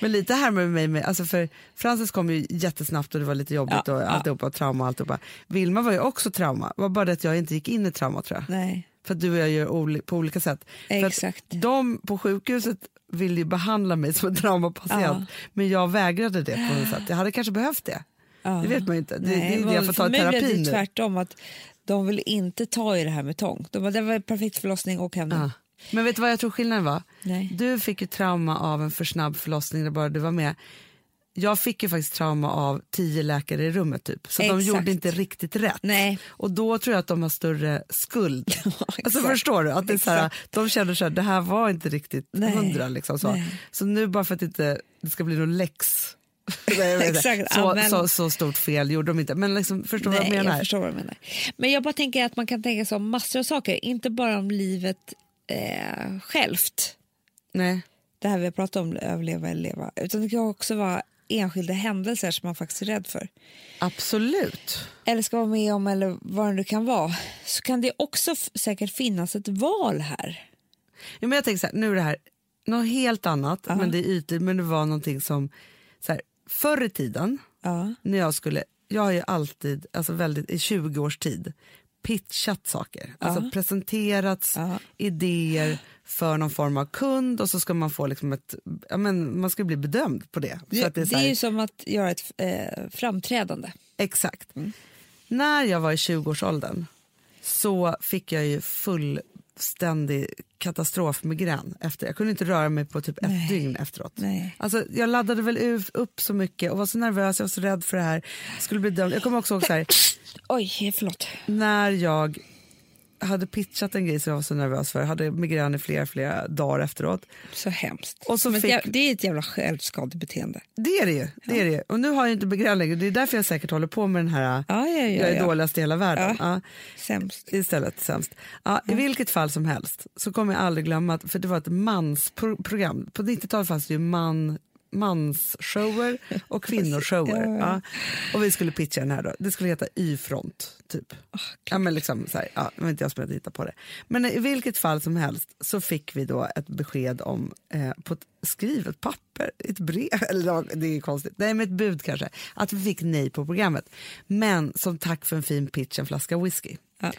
Men lite här med mig, med, alltså för Frances kom ju jättesnabbt och det var lite jobbigt Ja, och ja. alltihopa, trauma och alltihopa. Vilma var ju också trauma, var bara det att jag inte gick in i trauma tror jag. Nej, För att du och jag gör oli- på olika sätt. Exakt. de på sjukhuset ville ju behandla mig som en traumapatient Ja. men jag vägrade det på något sätt. Jag hade kanske behövt det. ja. Det vet man ju inte. Det, Nej, det är det jag får ta för i det nu. tvärtom att de vill inte ta i det här med tång. De bara, det var en perfekt förlossning och hem. Ja. Men vet du vad jag tror skillnaden var? Nej. Du fick ju trauma av en för snabb förlossning där bara du var med. Jag fick ju faktiskt trauma av tio läkare i rummet typ. Så de Exakt. gjorde inte riktigt rätt. Nej. Och då tror jag att de har större skuld. alltså exakt. förstår du? Att det är så här, de känner så här, det här var inte riktigt Nej. hundra. Liksom, så. Nej. så nu bara för att inte, det ska bli någon läx. Nej, jag. Exakt, så, så, så stort fel gjorde de inte. Men liksom, förstår du vad Nej, jag menar? förstår vad du menar. Men jag bara tänker att man kan tänka sig om massor av saker, inte bara om livet eh, självt. Nej. Det här vi har pratat om, överleva eller leva. Utan det kan också vara enskilda händelser som man faktiskt är rädd för. Absolut. Eller ska vara med om eller vad det nu kan vara. Så kan det också säkert finnas ett val här. Ja, men jag tänker så här, nu är det här något helt annat, Ja. men det är ytligt, men det var någonting som, så här, förr i tiden, Ja. när jag skulle, jag har ju alltid, alltså väldigt, i 20 års tid, pitchat saker. Alltså presenterats Ja. idéer för någon form av kund och så ska man få liksom ett, ja men man ska bli bedömd på det. Det, det är här- är ju som att göra ett eh, framträdande. Exakt. När jag var i 20-årsåldern så fick jag ju fullständig katastrofmigrän efter. Jag kunde inte röra mig på typ ett Nej. dygn efteråt. Nej. Alltså, jag laddade väl upp så mycket och var så nervös, jag var så rädd för det här. Skulle bli dömd. Jag kommer också ihåg så här, Oj, förlåt. när jag hade pitchat en grej som jag var så nervös för, hade migrän i flera, flera dagar efteråt. Så hemskt. Och så fick- det, det är ett jävla självskadebeteende. Det är det ju. Det är det. Och nu har jag inte migrän längre, det är därför jag säkert håller på med den här, Ja, ja, ja, jag är ja. dåligast i hela världen. Ja. Sämst. Istället sämst. Ja, I vilket fall som helst så kommer jag aldrig glömma, att, för det var ett mansprogram. På 90-talet fanns det ju man, mansshower och kvinnoshower. Ja, ja. Och vi skulle pitcha den här då. Det skulle heta Y-front, typ. ja, men liksom så här, ja, det var inte jag som hade hittat på det. Men i vilket fall som helst så fick vi då ett besked om, eh, på ett skrivet papper, ett brev, eller det är konstigt, nej men ett bud kanske, att vi fick nej på programmet. Men som tack för en fin pitch, en flaska whisky Ja.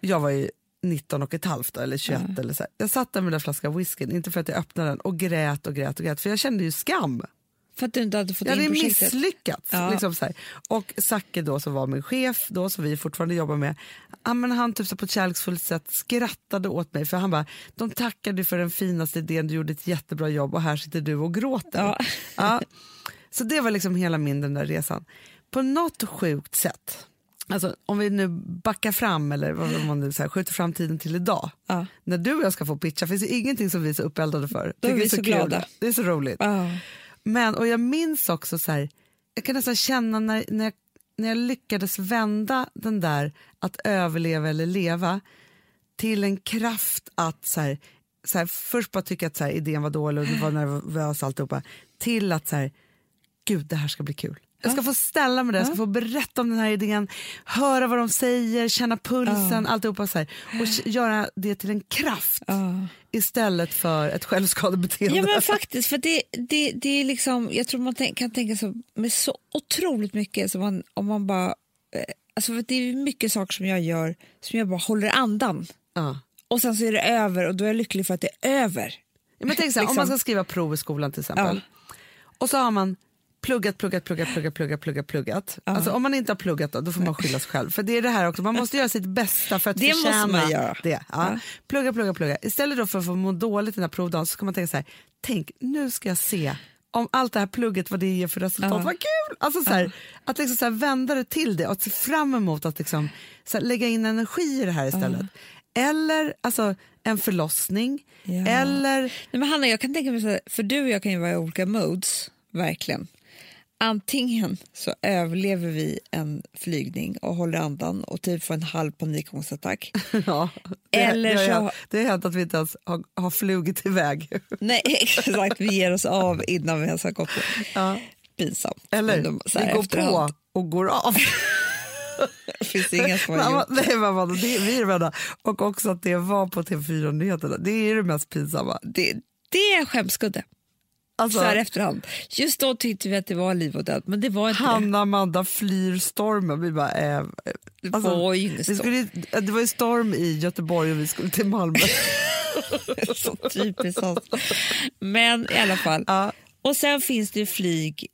jag var ju 19 och ett halvt eller 21 eller så. Jag satt där med den flaskan whiskyn, inte för att jag öppnade den och grät och grät och grät för jag kände ju skam. För att du inte hade fått Jag hade in projektet. misslyckats. Ja. Liksom så här. Och Zacke då som var min chef då som vi fortfarande jobbar med, men han typ så på ett kärleksfullt sätt skrattade åt mig för han bara, de tackade för den finaste idén, du gjorde ett jättebra jobb och här sitter du och gråter. Ja. Ja. Så det var liksom hela min den där resan. På något sjukt sätt, alltså om vi nu backar fram eller vad man nu så här, skjuter fram tiden till idag. Ja. När du och jag ska få pitcha finns det ingenting som vi är så uppeldade för. Då är vi så kul. glada. Det är så roligt. Ja. Men, och jag minns också så här, jag kan nästan känna när, när, jag, när jag lyckades vända den där att överleva eller leva till en kraft att så här, så här, först bara tycka att så här, idén var dålig och var nervös alltihopa, till att så här, gud det här ska bli kul. Jag ska få ställa mig där, jag ska få berätta om den här idén, höra vad de säger, känna pulsen, alltihopa så här, och göra det till en kraft Ja. istället för ett självskadebeteende. Ja men faktiskt, för det, det, det är liksom, jag tror man kan tänka så med så otroligt mycket som man, om man bara, eh, alltså för det är mycket saker som jag gör som jag bara håller andan ja. och sen så är det över och då är jag lycklig för att det är över. Ja, men tänk så här, Om Liksom. man ska skriva prov i skolan till exempel och så har man pluggat, pluggat, pluggat, pluggat, pluggat, pluggat, pluggat. Alltså, om man inte har pluggat då, då får man skylla sig själv. För det är det här också, man måste göra sitt bästa för att Det måste förtjäna man göra. det. Ja. Plugga, plugga, plugga. Istället då för att få må dåligt den här provdagen så ska man tänka så här, tänk nu ska jag se om allt det här plugget, vad det ger för resultat, Ja. vad kul! Alltså så här, Att liksom så här vända det till det och se fram emot att liksom, så här, lägga in energi i det här istället. Eller alltså, en förlossning, Ja. eller Nej, men Hanna, jag kan tänka mig så för du och jag kan ju vara i olika modes, verkligen. Antingen så överlever vi en flygning och håller andan och typ får en halv panikångestattack. Ja, det, Eller det, så- det har hänt att vi inte ens har, har flugit iväg. Nej, exakt, vi ger oss av innan vi ens har gått. Ja. Pinsamt. Eller de- vi går efterhand. på och går av. Det finns inga som har gjort nej, mamma, det är vi är vänner. Och också att det var på TV4-nyheterna. Det är det mest pinsamma. det. Det är en skämskudde. Alltså, Så här efterhand. Just då tyckte vi att det var liv och död, men det var inte Hanna Amanda flyr stormen. Vi bara, eh, eh, det. Det alltså, var ju vi storm. skulle, ju- det var ju storm i Göteborg och vi skulle till Malmö. Så typiskt oss. Men i alla fall. Ja. Och sen finns det ju flyg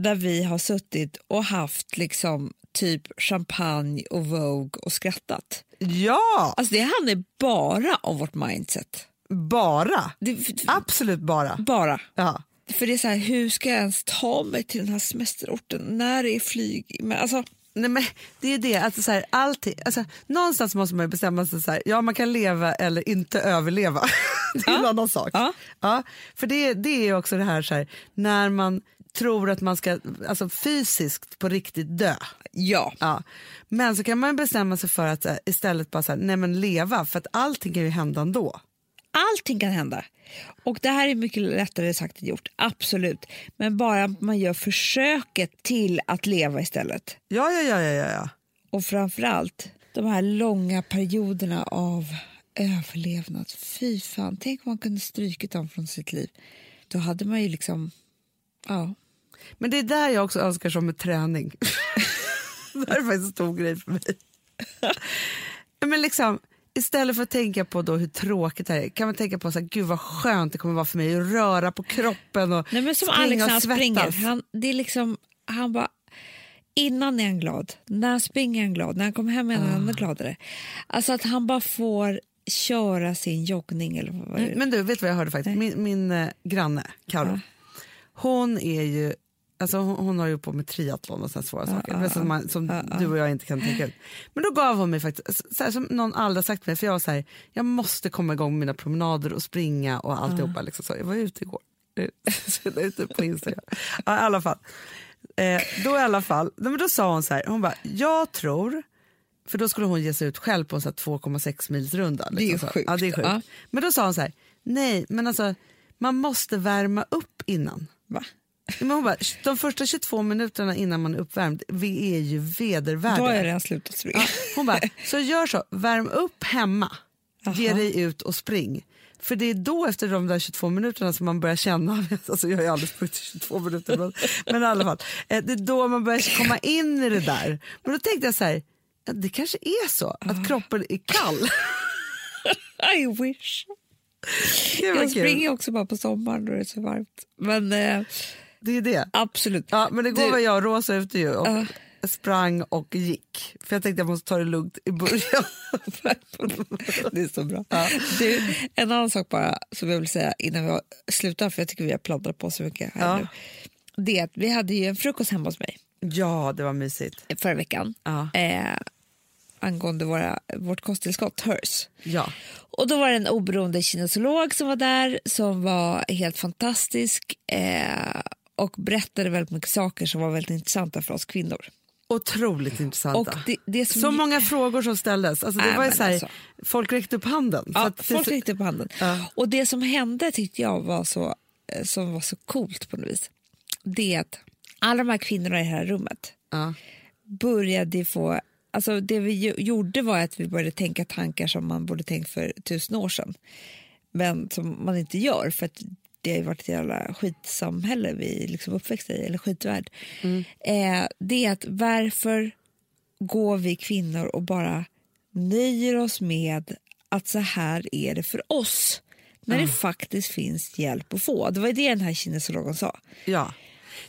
där vi har suttit och haft liksom typ champagne och Vogue och skrattat. ja, Alltså det handlar bara om vårt mindset. Bara. Det, Absolut bara. bara. Ja. För det är så här, hur ska jag ens ta mig till den här semesterorten? När är flyg? Men alltså, Nej, men det är det, att så här, alltid, alltså, någonstans måste man bestämma sig, så här, ja man kan leva eller inte överleva. det är en Ja. annan sak. Ja. Ja, för det, det är också det här, så här, när man tror att man ska alltså, fysiskt på riktigt dö. ja. Ja. Men så kan man bestämma sig för att eh, istället bara så här, nej, men leva, för att allting kan ju hända ändå. Allting kan hända. Och det här är mycket lättare sagt än gjort, absolut. Men bara man gör försöket till att leva istället. Ja, ja, ja, ja, ja. Och framförallt de här långa perioderna av överlevnad. Fy fan, tänk om man kunde strykit dem från sitt liv. Då hade man ju liksom, ja. Men det är där jag också önskar som med träning. det här är faktiskt en stor grej för mig. Men liksom, istället för att tänka på då hur tråkigt det här är kan man tänka på så här, gud vad skönt det kommer vara för mig att röra på kroppen och Nej, men som springa Alex och svettas. springer, han, det är liksom, han bara, innan är han glad, när han springer är han glad, när han kommer hem är han Ah. ännu gladare. Alltså att han bara får köra sin joggning eller vad det är. Men du, vet vad jag hörde faktiskt? Min, min eh, granne, Karo, Ja. hon är ju Alltså hon, hon har ju på med triathlon och såna svåra saker men som, man, som du och jag inte kan tänka ut. Men då gav hon mig faktiskt, så här, som någon aldrig sagt till mig, för jag var så här, jag måste komma igång med mina promenader och springa och alltihopa. Liksom så. Jag var ute igår, så jag la ut det på Instagram. Ja, i alla fall. Eh, då i alla fall, då sa hon så här, hon bara, jag tror, för då skulle hon ge sig ut själv på en så här 2,6 mils runda. Det är liksom sjukt. Ja, det är sjukt. Ja. Men då sa hon så här, nej men alltså man måste värma upp innan. Va? Men hon bara, de första 22 minuterna innan man är uppvärmd, vi är ju Då har jag vedervärdiga. redan slutat springa. Ja, hon bara, så gör så, värm upp hemma, ge Aha. dig ut och spring. För det är då efter de där 22 minuterna som man börjar känna, alltså jag har ju aldrig sprungit i 22 minuter men, men i alla fall, eh, det är då man börjar komma in i det där. Men då tänkte jag så här, det kanske är så att kroppen är kall. I wish. Jag springer också bara på sommaren då det är så varmt. Men eh, Det är det. absolut. Ja, men igår Du- var jag och Rosa ute ju och Ja. sprang och gick. För jag tänkte jag måste ta det lugnt i början. Det är så bra. Du, en annan sak bara som jag vill säga innan vi slutar, för jag tycker vi har pladdrat på så mycket här Ja. nu. Det är att vi hade ju en frukost hemma hos mig ja, det var mysigt. förra veckan Ja. eh, angående våra, vårt kosttillskott, HERS. Ja. Och då var det en oberoende kinesolog som var där som var helt fantastisk eh, och berättade väldigt mycket saker som var väldigt intressanta för oss kvinnor. Otroligt intressanta. Och det, det så många frågor som ställdes. Alltså, det Nej, var så här, alltså. Folk räckte upp handen. Ja, att folk räckte upp handen. Ja. Och det som hände tyckte jag var så, eh, som var så coolt på något vis. Det är att alla de här kvinnorna i det här rummet ja. började få... Alltså det vi gjorde var att vi började tänka tankar som man borde tänkt för tusen år sedan. Men som man inte gör för att det har ju varit ett jävla skitsamhälle vi liksom uppväxta i, eller skitvärld. Eh, det är att varför går vi kvinnor och bara nöjer oss med att så här är det för oss när det faktiskt finns hjälp att få. Det var det den här kinesologen sa. Ja.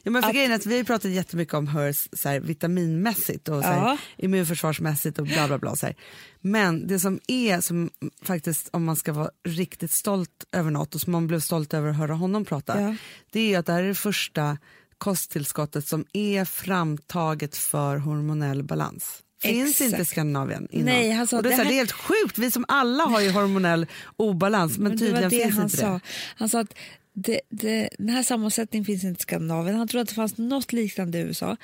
Ja, men för Att- grejen att vi har pratat jättemycket om HERS så här, vitaminmässigt och så här, Ja. immunförsvarsmässigt och bla bla bla. Så här. Men det som är, som faktiskt om man ska vara riktigt stolt över något och som man blev stolt över att höra honom prata, Ja. det är att det här är det första kosttillskottet som är framtaget för hormonell balans. Finns Exakt. inte Skandinavien innan. Nej, han sa, och det, är det här, det är helt sjukt, vi som alla har ju hormonell obalans men, Men tydligen det finns han inte sa. det. Han sa att det, det, den här sammansättningen finns inte i Skandinavien. Han trodde att det fanns något liknande i USA,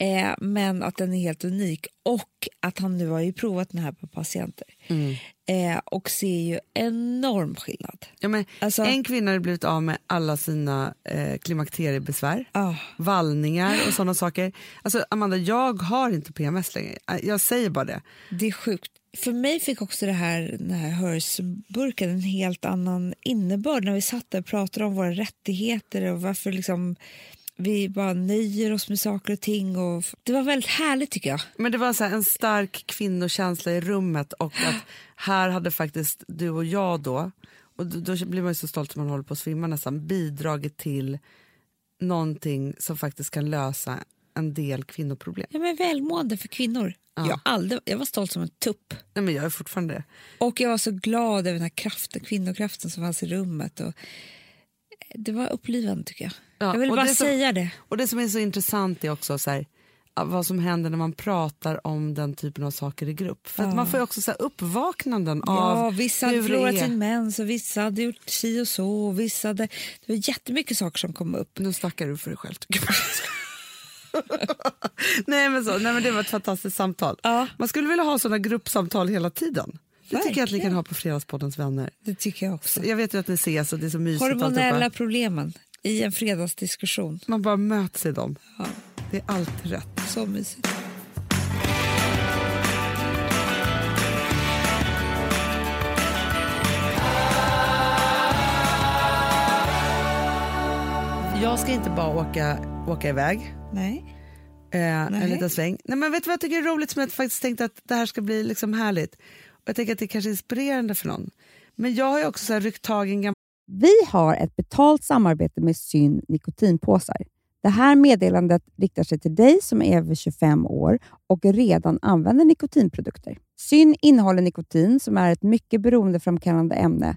eh, men att den är helt unik. Och att han nu har ju provat den här på patienter Mm. eh, och ser ju enorm skillnad. Ja, men Alltså- en kvinna har blivit av med alla sina eh, klimakteriebesvär, Ah. vallningar och sådana saker. Alltså Amanda, jag har inte PMS längre. Eh, Jag säger bara det. Det är sjukt. För mig fick också det här, den här HERS-burken en helt annan innebörd när vi satt där och pratade om våra rättigheter och varför liksom vi bara nöjer oss med saker och ting. Och det var väldigt härligt tycker jag. Men det var så en stark kvinnokänsla i rummet och att här hade faktiskt du och jag då, och då, blir man ju så stolt att man håller på att svimma nästan, bidragit till någonting som faktiskt kan lösa en del kvinnoproblem. Ja, men välmående för kvinnor. Ja. Jag, aldrig, jag var stolt som en tupp. Nej, men jag är fortfarande det. Och jag var så glad över den här kraften, kvinnokraften som fanns i rummet. Och det var upplivande tycker jag. Ja, jag vill bara det som- säga det. Och det som är så intressant är också så här, vad som händer när man pratar om den typen av saker i grupp. För att Ja. man får ju också så här uppvaknanden Ja, av vissa hade förlorat sin mens och vissa hade gjort si och så. Och vissa hade, det var jättemycket saker som kom upp. Nu snackar du för dig själv tycker jag. nej, men så, nej men det var ett fantastiskt samtal. Ja. Man skulle vilja ha sådana gruppsamtal hela tiden. Det tycker jag att ni Verkligen. kan ha på Fredagspoddens vänner. Det tycker jag också. Jag vet ju att ni ses och det är så mysigt. Hormonella problemen i en fredagsdiskussion. Man bara möts i dem. Ja, Det är alltid rätt. så mysigt. Jag ska inte bara åka, åka iväg. Nej. Eh, en Nej. liten sväng. Nej, men vet du vad jag tycker är roligt som jag faktiskt tänkte att det här ska bli liksom härligt. Och jag tänker att det kanske är inspirerande för någon. Men jag har ju också så här ryckt tag i en gammal Vi har ett betalt samarbete med Syn nikotinpåsar. Det här meddelandet riktar sig till dig som är över 25 år och redan använder nikotinprodukter. Syn innehåller nikotin som är ett mycket beroendeframkallande ämne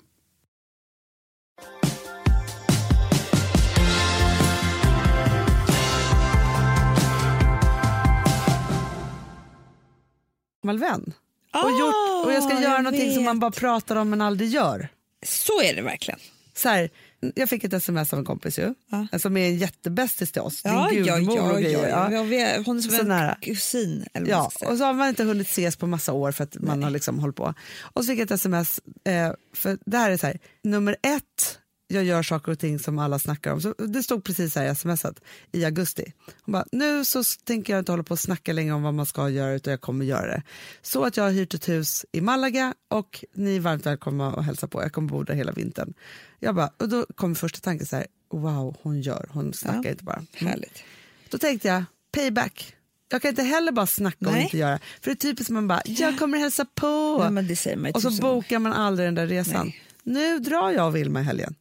Gammal vän. Och, gjort, och jag ska Ah, göra jag någonting som vet. man bara pratar om men aldrig gör. Så är det verkligen. Så här, jag fick ett sms av en kompis ju, Ja. som är en jättebästis till oss. Ja, Din gudmor ja, och ja, grejer. ja. Ja. vi Hon är som Så en nära. kusin. Eller Ja, och så har man inte hunnit ses på massa år för att man har liksom hållit på. Och så fick jag ett sms, eh, för det här är så här, nummer ett, jag gör saker och ting som alla snackar om. Så det stod precis här i smset i augusti. Hon bara, nu så tänker jag inte hålla på och snacka längre om vad man ska göra utan jag kommer göra det. Så att jag har hyrt ett hus i Malaga och ni är varmt välkomna att hälsa på. Jag kommer bo där hela vintern. Jag bara, och då kom första tanken så här, wow hon gör, hon snackar Ja. inte bara. Mm. Härligt. Då tänkte jag, payback. Jag kan inte heller bara snacka och inte göra. För det är typiskt man bara, jag kommer hälsa på. Nej, och så bokar man aldrig den där resan. Nej. Nu drar jag och Vilma i helgen.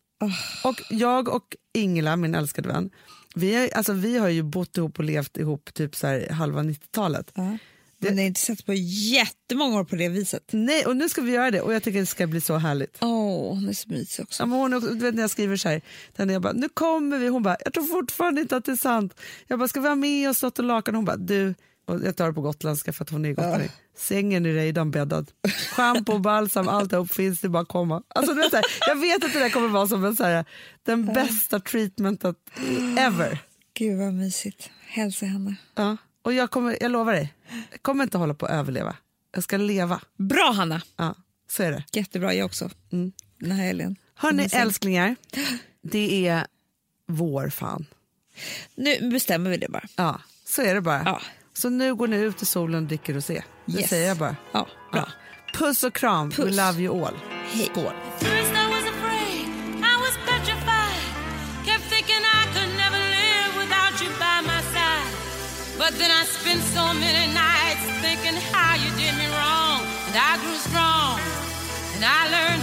Och jag och Ingela, min älskade vän, vi, är, alltså, vi har ju bott ihop och levt ihop typ så här, halva 90-talet. Ja. Men det är inte sett på jättemånga år på det viset. Nej, och nu ska vi göra det och jag tycker det ska bli så härligt. Åh, hon är så mysig också. Ja, men hon, också- du vet när jag skriver så här, när jag bara, nu kommer vi, hon bara, jag tror fortfarande inte att det är sant. Jag bara, ska vi ha med oss något och lakan? Hon bara, du, och jag tar det på gotländska för att hon är gotlänning. Sängen är redan bäddad. Schampo, balsam, alltihop finns, det bara att komma. Alltså, du vet, här, jag vet att det där kommer vara som en, så här, den bästa treatmentet ever. Gud vad mysigt. Hälsa henne. Ja. Och jag, kommer, jag lovar dig, jag kommer inte hålla på att överleva. Jag ska leva. Bra Hanna! Ja, så är det. Jättebra, jag också. Mm. Den här helgen. Hörni älsklingar, det är vår fan. Nu bestämmer vi det bara. Ja, så är det bara. Ja. Så nu går ni ut i solen och dricker och se. Det Yes. säger jag bara. Ja, bra. Ja. Puss och kram. We Puss. love you all. Hej. Skål. First I was afraid, I was petrified. Kept thinking I could never live without you by my side. But then I spent so many nights thinking how you did me wrong. And I grew strong. And I learned